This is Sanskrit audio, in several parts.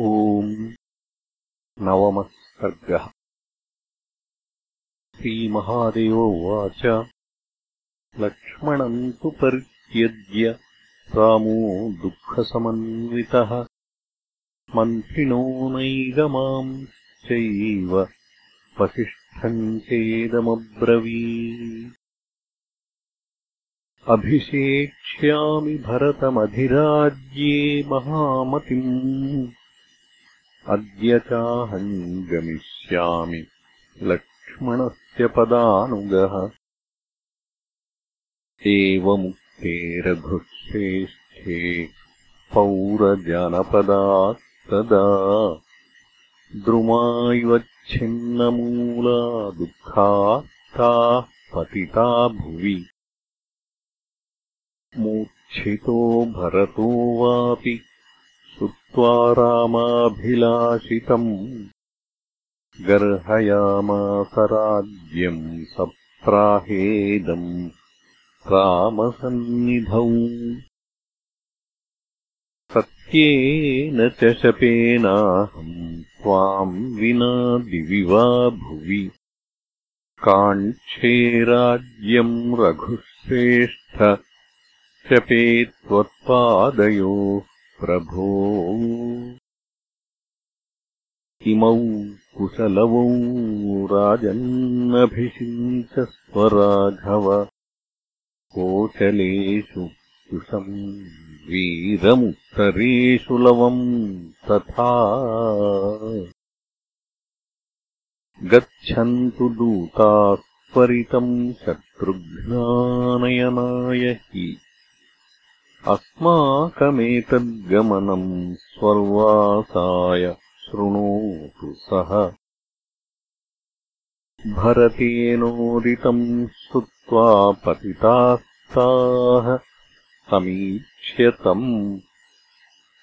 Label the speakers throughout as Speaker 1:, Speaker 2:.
Speaker 1: ॐ नवमः सर्गः श्रीमहादेव उवाच। लक्ष्मणम् तु परित्यज्य रामो दुःखसमन्वितः। मन्त्रिणो नैगमाम् चैव वसिष्ठम् चेदमब्रवी अभिषेक्ष्यामि भरतमधिराज्ये महामतिम् अद्य चाहम् गमिष्यामि लक्ष्मणस्य पदानुगः। एवमुक्ते रघुश्रेष्ठे पौरजनपदास्तदा द्रुमायिवच्छिन्नमूला दुःखात्ताः पतिता भुवि। मूर्च्छितो भरतो वापि रामाभिलाषितम् गर्हयामास राज्यम् सप्राहेदम् रामसन्निधौ। सत्येन च शपेनाहम् त्वाम् विना दिवि वा भुवि। काङ्क्षे राज्यम् रघुश्रेष्ठ शपे त्वत्पादयोः प्रभो इमौ कुशलवौ राजन्नभिषिञ्चस्वराघव कोशलेषु कुशम् वीरमुत्तरेषु लवम् तथा गच्छन्तु दूताः परितम् शत्रुघ्नानयनाय हि अस्माकमेतद्गमनम् स्वर्वासाय शृणोतु सः। भरतेनोदितम् श्रुत्वा पतितास्ताः समीक्ष्यतम्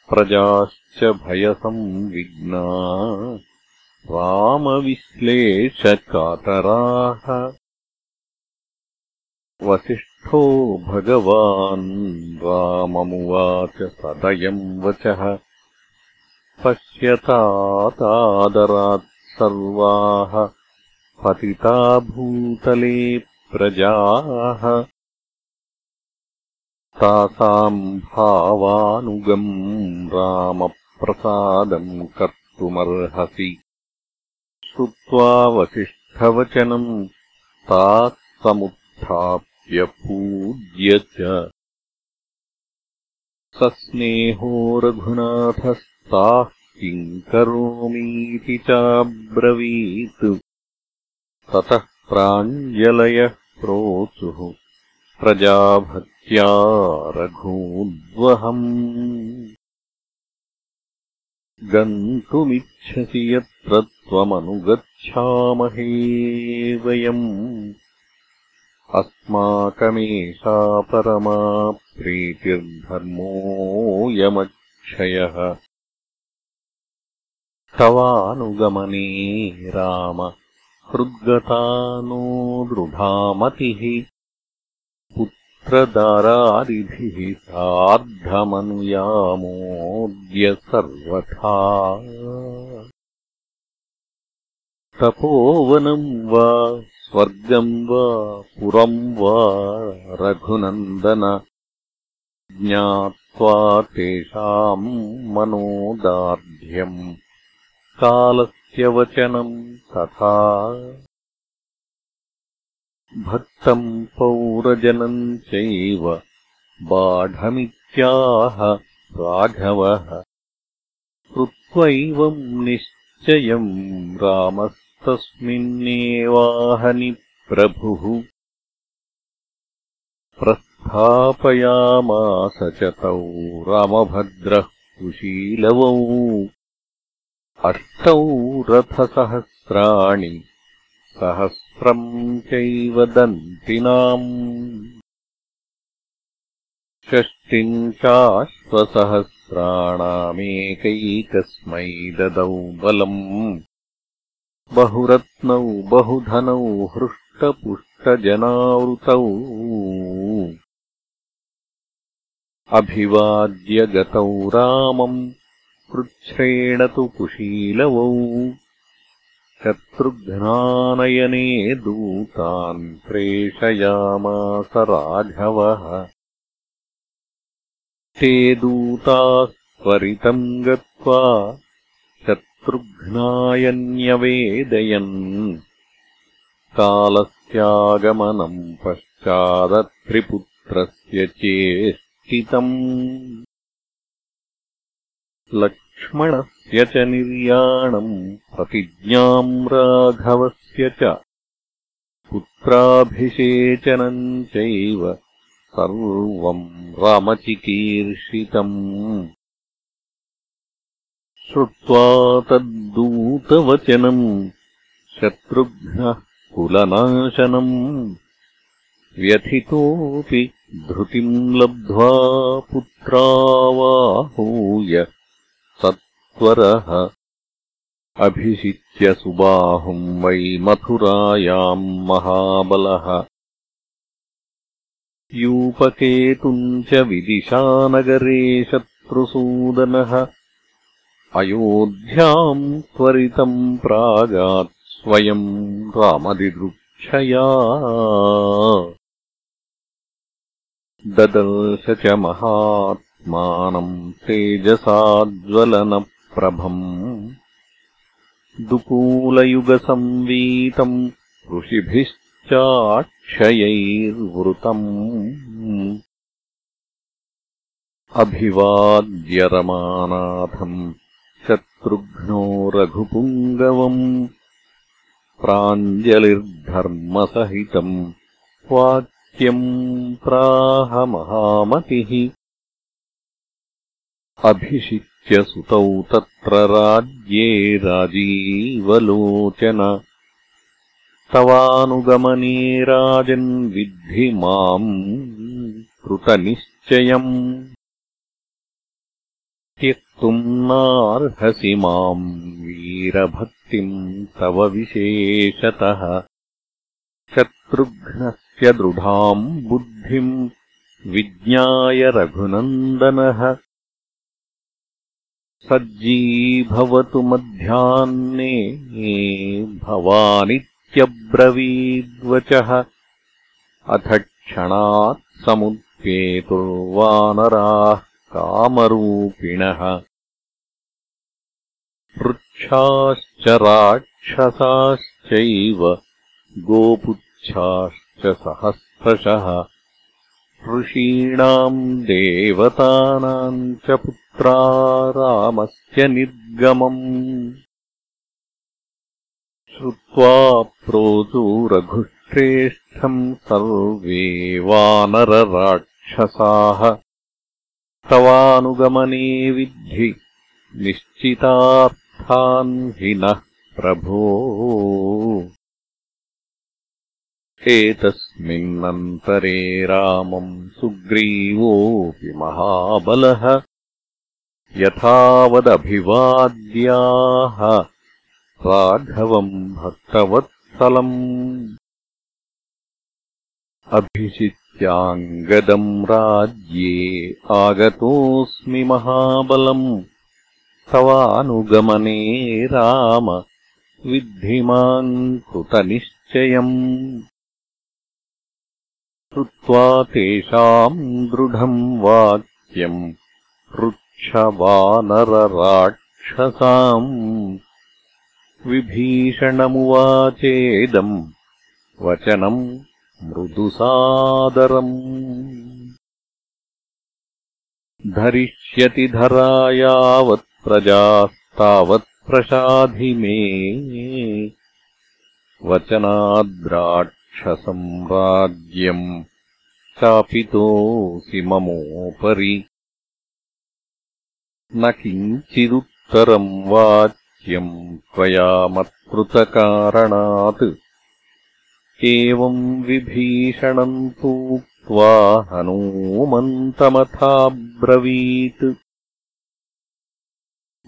Speaker 1: प्रजाश्च भयसंविघ्ना रामविश्लेषकातराः। वसिष्ठो भगवान् राममुवाच सदयम् वचः। पश्यतातादरात् सर्वाः पतिता भूतले प्रजाः। तासाम् भावानुगम् रामप्रसादम् कर्तुमर्हसि। श्रुत्वा वसिष्ठवचनम् ताः समुत्थाप् पूज्य च सस्नेहो रघुनाथस्ताः किम् करोमीति चाब्रवीत्। ततः प्राञ्जलयः प्रोचुः। प्रजाभक्त्या रघूद्वहम्। गन्तुमिच्छसि यत्र त्वमनुगच्छामहे वयम् अस्माकमेषा परमा प्रीतिर्धर्मोऽयमक्षयः तवानुगमने राम हृद्गता नो दृढामतिः। पुत्रदारादिभिः सार्धमनुयामोऽद्य सर्वथा। तपोवनम् वा स्वर्गम् वा पुरम् वा रघुनन्दन। ज्ञात्वा तेषाम् मनोदार्ढ्यम्। कालस्य वचनम् तथा। भक्तम् पौरजनम् चैव। बाढमित्याह राघवः। कृत्वैवम् निश्चयम् रामः तस्मिन्नेवाहनि प्रभुः प्रस्थापयामास च तौ रामभद्रः कुशीलवौ अष्टौ रथसहस्राणि सहस्रम् चैव दन्तिनाम् षष्टिम् चाश्वसहस्राणामेकैकस्मै ददौ बलम् बहुरत्नौ बहुधनौ हृष्टपुष्टजनावृतौ। अभिवाद्य गतौ रामम् पृच्छ्रेण तु कुशीलवौ। शत्रुघ्नानयने दूतान् प्रेषयामास राघवः। ते दूताः त्वरितम् गत्वा शत्रुघ्नायन्यवेदयन् कालस्यागमनम् पश्चादत्रिपुत्रस्य चेष्टितम्। लक्ष्मणस्य च निर्याणम् प्रतिज्ञाम् राघवस्य च। पुत्राभिषेचनम् चैव सर्वम् रामचिकीर्षितम् श्रुत्वा तद्दूतवचनम् शत्रुघ्नः कुलनाशनम् व्यथितोऽपि धृतिम् लब्ध्वा पुत्रावाहूय सत्वरः अभिषिच्य सुबाहुम् वै मथुरायाम् महाबलः। यूपकेतुम् च विदिशानगरे शत्रुसूदनः अयोध्याम् त्वरितम् प्रागात् स्वयम् रामदिदृक्षया ददर्श च महात्मानम् तेजसाज्वलनप्रभम्। दुकूलयुगसंवीतम् ऋषिभिश्चाक्षयैर्वृतम्। अभिवाद्यरमानाथम् शत्रुघ्नो रघुपुङ्गवम् प्राञ्जलिर्धर्मसहितम् वाक्यम् प्राहमहामतिः अभिषिच्य सुतौ तत्र राज्ये राजीवलोचन। तवानुगमने विद्धि माम् कृतनिश्चयम् त्यक्तुम् नार्हसि माम् वीरभक्तिम् तव विशेषतः। शत्रुघ्नस्य दृढाम् बुद्धिम् विज्ञाय रघुनन्दनः। सज्जीभवतु मध्याह्ने भवानित्यब्रवीद्वचः। अथ क्षणात् समुत्पेतुर्वानराः कामरूपिणः वृक्षाश्च राक्षसाश्चैव गोपुच्छाश्च सहस्रशः ऋषीणाम् देवतानाम् च पुत्रा रामस्य निर्गमम्। श्रुत्वा रघुश्रेष्ठम् सर्वे वानरराक्षसाः। तवानुगमने विद्धि हि नः प्रभो। एतस्मिन्नन्तरे रामम् सुग्रीवोऽपि महाबलः। यथावदभिवाद्याः राघवम् भक्तवत्सलम्। अभिषित् त्याङ्गदम् राज्ये आगतोऽस्मि महाबलम् तवानुगमने राम। विद्धिमाम् कृतनिश्चयम् श्रुत्वा तेषाम् दृढम् वाक्यम्। पृच्छवानरराक्षसाम्। विभीषणमुवाचेदम्। वचनम् मृदुसादरम्। धरिष्यति धरा यावत्प्रजास्तावत्प्रसाधि मे। वचनाद्राक्षसम् राज्यम् चापितोऽसि ममोपरि। न किञ्चिदुत्तरम् वाच्यम् त्वया मत्कृतकारणात्। एवम् विभीषणम् तूक्त्वा हनूमन्तमथाब्रवीत्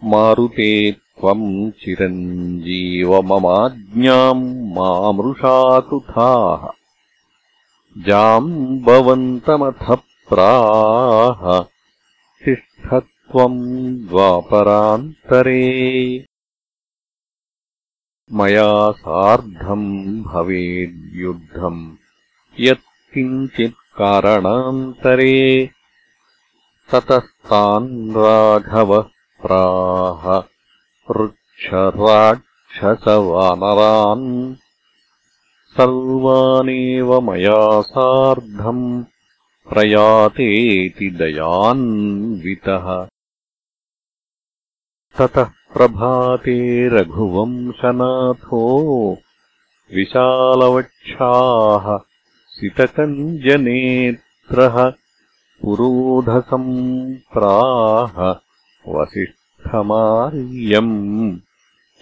Speaker 1: मारुते त्वम् चिरञ्जीवममाज्ञाम् मामृषाकृथाः जाम्बवन्तमथ प्राह तिष्ठ त्वम् द्वापरान्तरे। मया सार्धम् भवेद्युद्धम् यत्किञ्चित्कारणान्तरे। ततस्तान् राघवः प्राह वृक्षराक्षसवानरान् सर्वानेव मया सार्धम् प्रयातेति दयान्वितः। ततः प्रभाते रघुवंशनाथो विशालवक्षाः सितकञ्जनेत्रः पुरोधसम् प्राह वसिष्ठमार्यम्।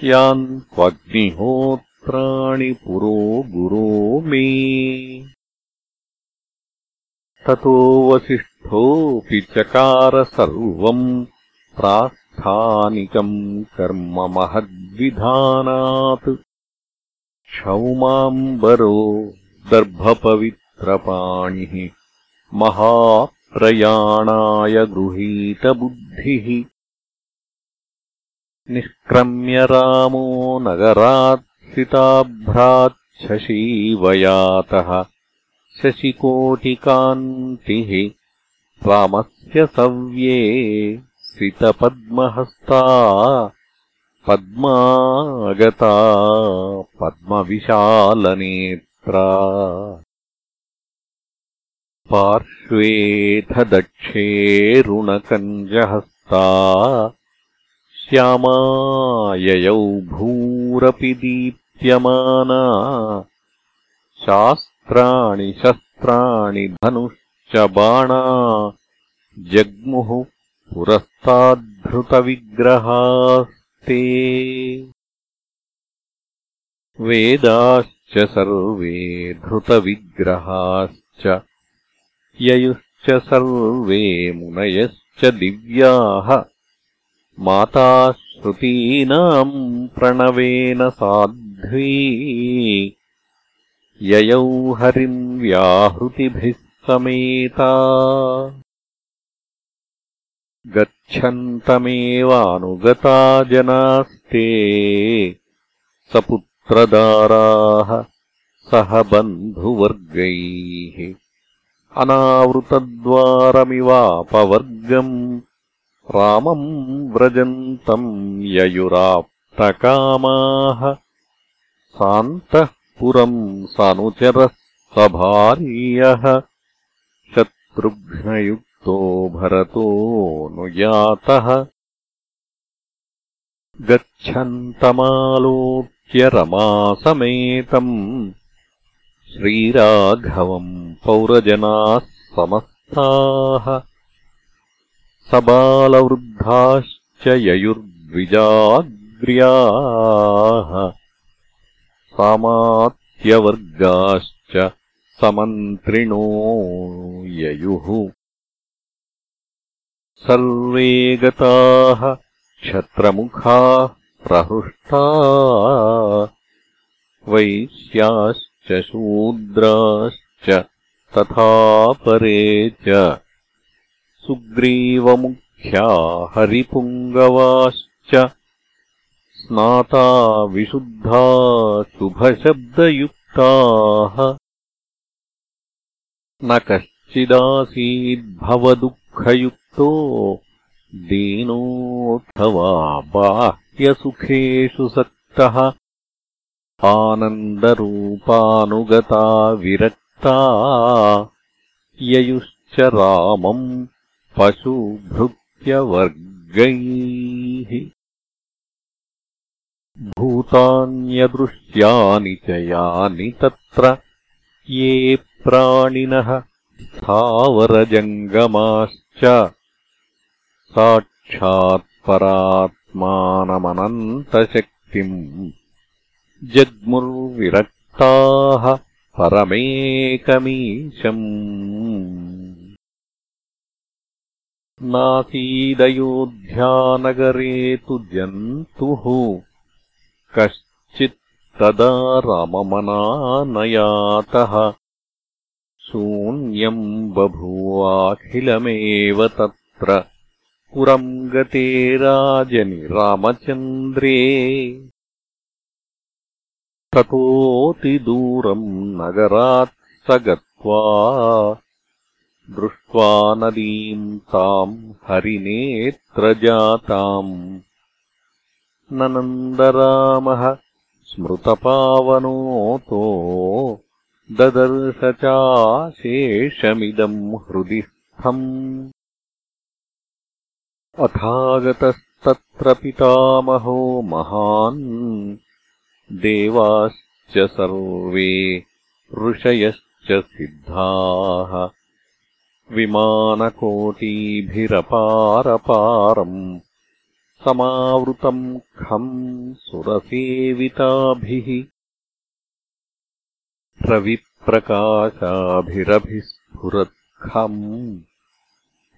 Speaker 1: यान् त्वग्निहोत्राणि पुरो गुरो मे। ततो वसिष्ठोऽपि चकार सर्वम् प्रास्थानिकम् कर्म महद्विधानात्। क्षौमाम्बरो दर्भपवित्रपाणिः महाप्रयाणाय गृहीतबुद्धिः। निष्क्रम्य रामो नगरात्सिताभ्राच्छशीवयातः शशिकोटिकान्तिः रामस्य सव्ये सितपद्महस्ता। पद्मागता पद्मविशालनेत्रा पार्श्वेऽथ दक्षेरुणकञ्जहस्ता श्यामाययौ भूरपि दीप्यमाना शास्त्राणि शस्त्राणि धनुश्च बाणा। जग्मुः पुरस्ताद्धृतविग्रहास्ते। वेदाश्च सर्वे धृतविग्रहाश्च ययुश्च सर्वे मुनयश्च दिव्याः। माता श्रुतीनाम् प्रणवेन साध्वी। ययौ हरिम् व्याहृतिभिः समेता। गच्छन्तमेवानुगता जनास्ते। सपुत्रदाराः सह बन्धुवर्गैः अनावृतद्वारमिवापवर्गम् रामम् व्रजन्तम् ययुराप्तकामाः सान्तः पुरम् सानुचरः सभार्यः शत्रुघ्नयुक्तो भरतोऽनुयातः गच्छन्तमालोक्य रमासमेतम् श्रीराघवम् पौरजनाः समस्ताः। सबालवृद्धाश्च ययुर्द्विजाग्र्याः। सामात्यवर्गाश्च समन्त्रिणो ययुः। सर्वे गताः क्षत्रमुखाः प्रहृष्टा। वैश्याश्च शूद्राश्च तथा परे च। सुग्रीवमुख्या हरिपुङ्गवाश्च स्नाता विशुद्धा शुभशब्दयुक्ताः। न कश्चिदासीद्भवदुःखयुक्तो दीनोऽथवा बाह्यसुखेषु सक्तः आनन्दरूपानुगता विरक्ता ययुश्च रामम् पशुभृत्यवर्गैः। भूतान्यदृश्यानि च यानि तत्र ये प्राणिनः स्थावरजङ्गमाश्च साक्षात्परात्मानमनन्तशक्तिम् जग्मुर्विरक्ताः परमेकमीशम्। नासीदयोध्यानगरे तु जन्तुः कश्चित्तदा राममनानयातः शून्यम् बभूवाखिलमेव तत्र। पुरम् गते राजनि रामचन्द्रे ततोऽतिदूरम् नगरात् स गत्वा दृष्ट्वा नदीम् ताम् हरिनेत्रजाताम्। ननन्दरामः स्मृतपावनोतो ददर्श चाशेषमिदम् हृदि स्थम् अथागतस्तत्र पितामहो महान् देवाश्च सर्वे ऋषयश्च सिद्धाः। विमानकोटीभिरपारपारम् समावृतम् खम् सुरसेविताभिः। रविप्रकाशाभिरभिस्फुरत्खम्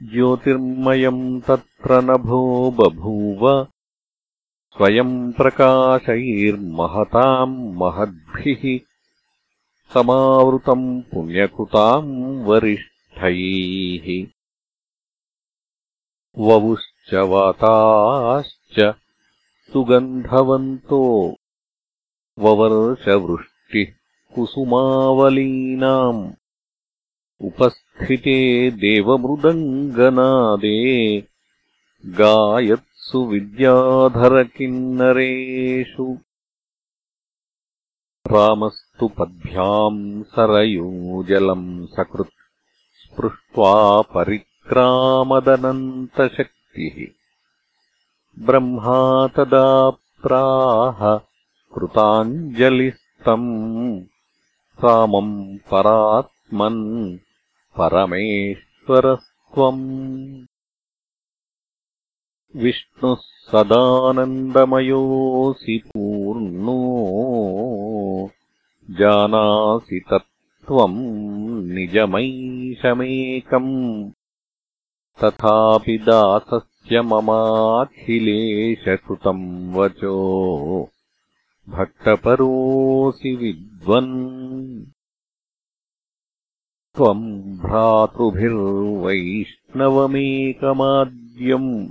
Speaker 1: ज्योतिर्मयम् तत्र नभो बभूव स्वयम् प्रकाशैर्महताम् महद्भिः समावृतम् पुण्यकृताम् वरिष्ठैः। ववुश्च वाताश्च सुगन्धवन्तो ववर्षवृष्टिः कुसुमावलीनाम्। उपस्थिते देवमृदङ्गनादे गायत्सु विद्याधरकिन्नरेषु। रामस्तु पद्भ्याम् सरयूजलम् सकृत्। स्पृष्ट्वा परिक्रामदनन्तशक्तिः। ब्रह्मा तदा प्राह कृताञ्जलिस्तम्। रामम् परात्मन् परमेश्वरस्त्वम् विष्णुः सदानन्दमयोऽसि पूर्णो जानासि तत्त्वम् निजमैशमेकम् तथापि दासस्य ममाखिलेशकृतम् वचो भक्तपरोऽसि विद्वन्। त्वम् भ्रातृभिर्वैष्णवमेकमाद्यम्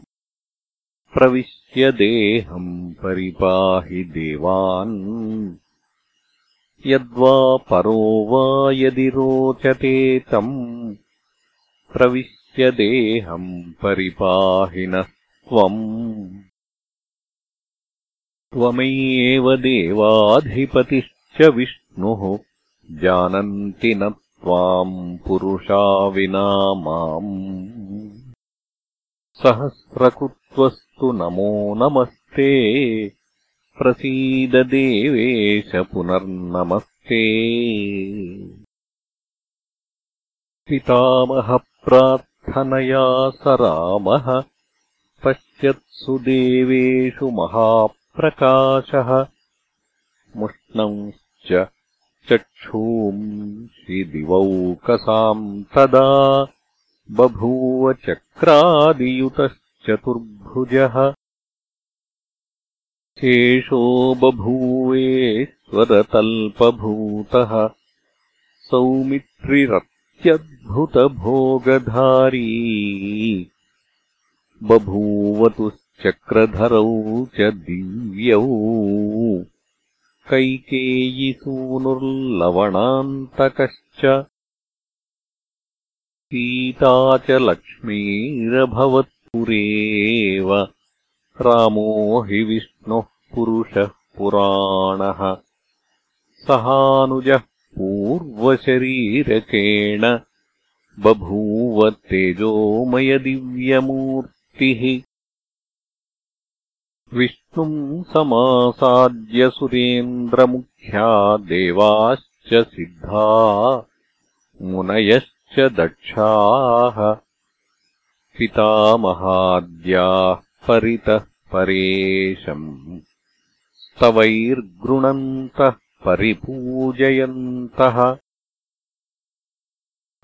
Speaker 1: प्रविश्य देहम् परिपाहि देवान्। यद्वा परो वा यदि रोचते तम् प्रविश्य देहम् परिपाहि नः त्वम्। त्वमेव देवाधिपतिश्च विष्णुः जानन्ति न त्वाम् पुरुषा विना माम् सहस्रकृत्वस्तु नमो नमस्ते। प्रसीद देवेश पुनर्नमस्ते। पितामहप्रार्थनया स रामः पश्यत्सु देवेषु महाप्रकाशः। मुष्णंश्च चक्षूंषि दिवौकसाम् तदा बभूव चक्रादियुतश्चतुर्भुजः शेषो बभूवेश्वरतल्पभूतः सौमित्रिरत्यद्भुतभोगधारी। बभूवतुश्चक्रधरौ च दिव्यौ। कैकेयिसूनुर्लवणान्तकश्च। सीता च लक्ष्मीरभवत्पुरेव रामो हि विष्णुः पुरुषः पुराणः। सहानुजः पूर्वशरीरकेण। बभूव तेजोमयदिव्यमूर्तिः विष्णुम् समासाद्य सुरेन्द्रमुख्या देवाश्च सिद्धा। मुनयश्च दक्षाः पितामहाद्याः परितः परेशम् स्तवैर्गृणन्तः परिपूजयन्तः।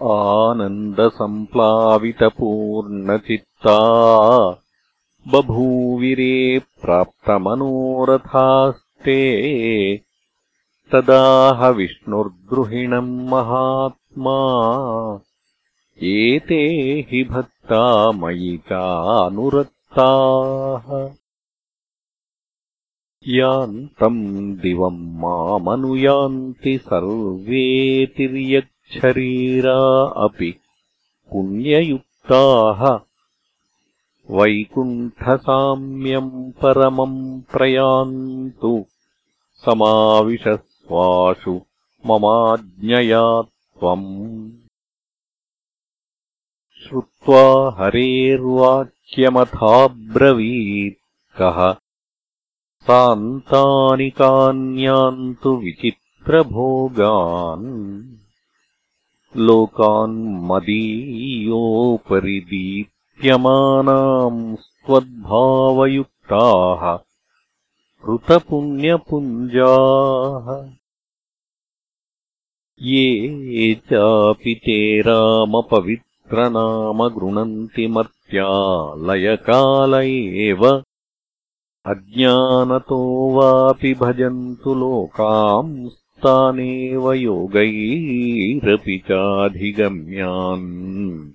Speaker 1: आनन्दसम्प्लावितपूर्णचित्ता बभूविरे प्राप्तमनोरथास्ते। तदाह विष्णुर्द्रुहिणम् महात्मा। एते हि भक्ता मयि चानुरक्ताः यान्तम् दिवम् मामनुयान्ति सर्वे तिर्यच्छरीरा अपि पुण्ययुक्ताः। वैकुण्ठसाम्यम् परमम् प्रयान्तु समाविशस्वाशु ममाज्ञया त्वम् श्रुत्वा हरेर्वाक्यमथाब्रवीत् कः सान्तानि कान्यान्तु विचित्रभोगान्। लोकान्मदीयोपरि दीप्यमानाम् स्वद्भावयुक्ताः। ऋतपुण्यपुञ्जाः ये चापि ते रामपवित्रनाम गृणन्ति मर्त्यालयकाल एव अज्ञानतो वापि भजन्तु लोकांस्तानेव योगैरपि चाधिगम्यान्।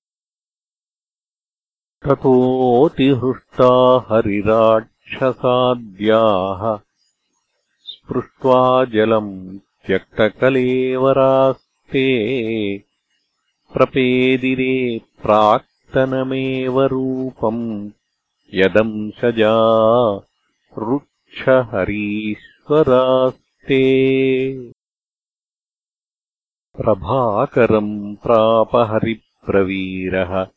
Speaker 1: ततोऽतिहृष्टा हरिराक्षसाद्याः स्पृष्ट्वा जलम् त्यक्तकलेवरास्ते प्रपेदिरे प्राक्तनमेव रूपम् यदंशजा रुक्षहरीश्वरास्ते। प्रभाकरम् प्रापहरिप्रवीरः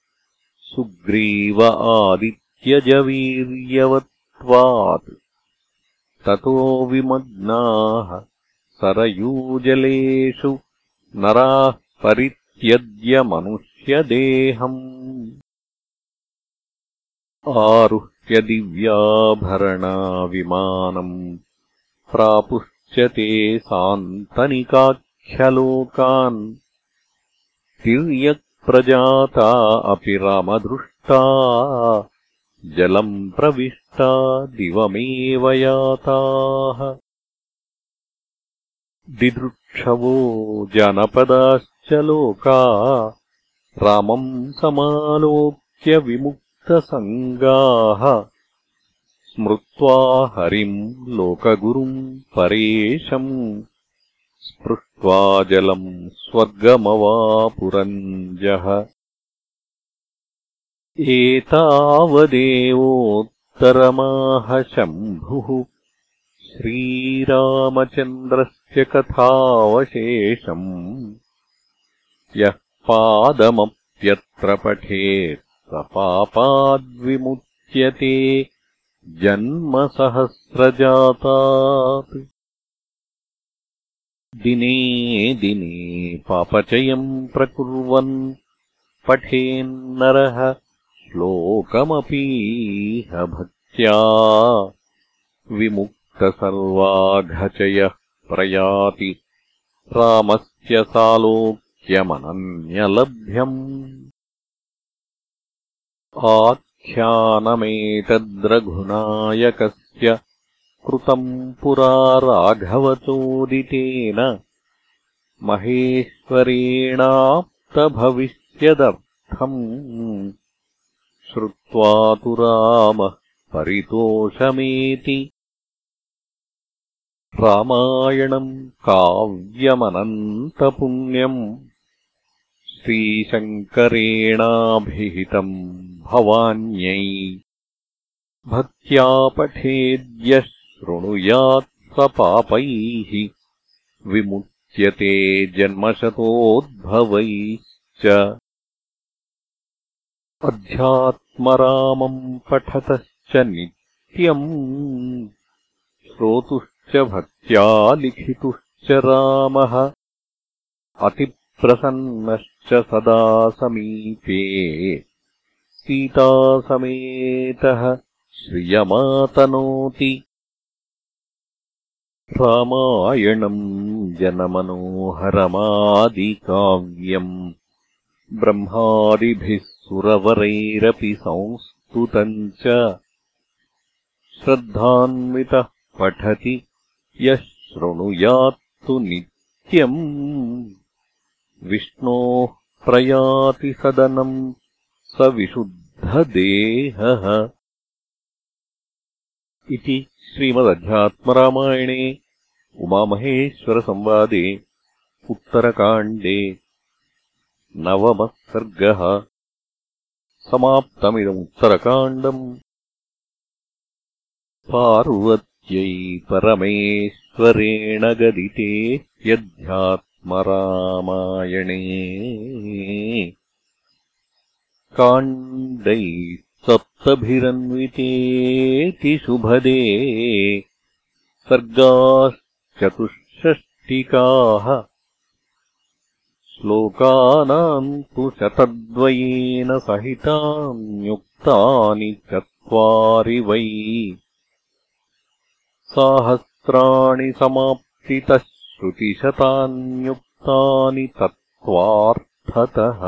Speaker 1: सुग्रीव आदित्यजवीर्यवत्वात्। ततो विमग्नाः सरयूजलेषु नराः परित्यज्य मनुष्यदेहम् आरुह्य दिव्याभरणाविमानम् प्रापुश्च ते सान्तनिकाख्यलोकान्। तिर्यक्प्रजाता अपि रामदृष्टा जलम् प्रविष्टा दिवमेव याताः। दिदृक्षवो जनपदाश्च लोका रामम् समालोक्य विमुक्तसङ्गाः। स्मृत्वा हरिम् लोकगुरुम् परेशम्। स्पृष्ट्वा जलम् स्वर्गमवापुरञ्जः। एतावदेवोत्तरमाह शम्भुः। श्रीरामचन्द्रस्य कथावशेषम् यः पादमप्यत्र पठेत् स पापाद्विमुच्यते जन्मसहस्रजातात्। दिने दिने पापचयम् प्रकुर्वन् पठेन्नरः श्लोकमपीह भक्त्या विमुक् सर्वाघचयः प्रयाति रामस्य सालोक्यमनन्यलभ्यम् आख्यानमेतद्रघुनायकस्य कृतम् पुरा राघवचोदितेन। महेश्वरेणाप्तभविष्यदर्थम्। श्रुत्वा तु रामः परितोषमेति। रामायणम् काव्यमनन्तपुण्यम् श्रीशङ्करेणाभिहितम् भवान्यै भक्त्या पठेद्यः शृणुयात् स पापैः विमुच्यते जन्मशतोद्भवैश्च। अध्यात्मरामम् पठतश्च नित्यम् श्रोतुः भक्त्या लिखितुश्च रामः अतिप्रसन्नश्च सदा समीपे। सीतासमेतः श्रियमातनोति। रामायणम् जनमनोहरमादिकाव्यम्। ब्रह्मादिभिः सुरवरैरपि संस्तुतम् च। श्रद्धान्वितः पठति यः शृणुयात्तु नित्यम् विष्णोः प्रयाति सदनम् स विशुद्धदेहः इति श्रीमदध्यात्मरामायणे उमामहेश्वरसंवादे उत्तरकाण्डे नवमः सर्गः समाप्तमिदमुत्तरकाण्डम् पार्वत्यै परमेश्वरेण गदिते यध्यात्मरामायणे काण्डैः सप्तभिरन्वितेति सर्गाश्चतुष्षष्टिकाः। श्लोकानाम् तु शतद्वयेन सहितान्युक्तानि चत्वारि वै। साहस्राणि समाप्तितः श्रुतिशतान्युक्तानि तत्त्वार्थतः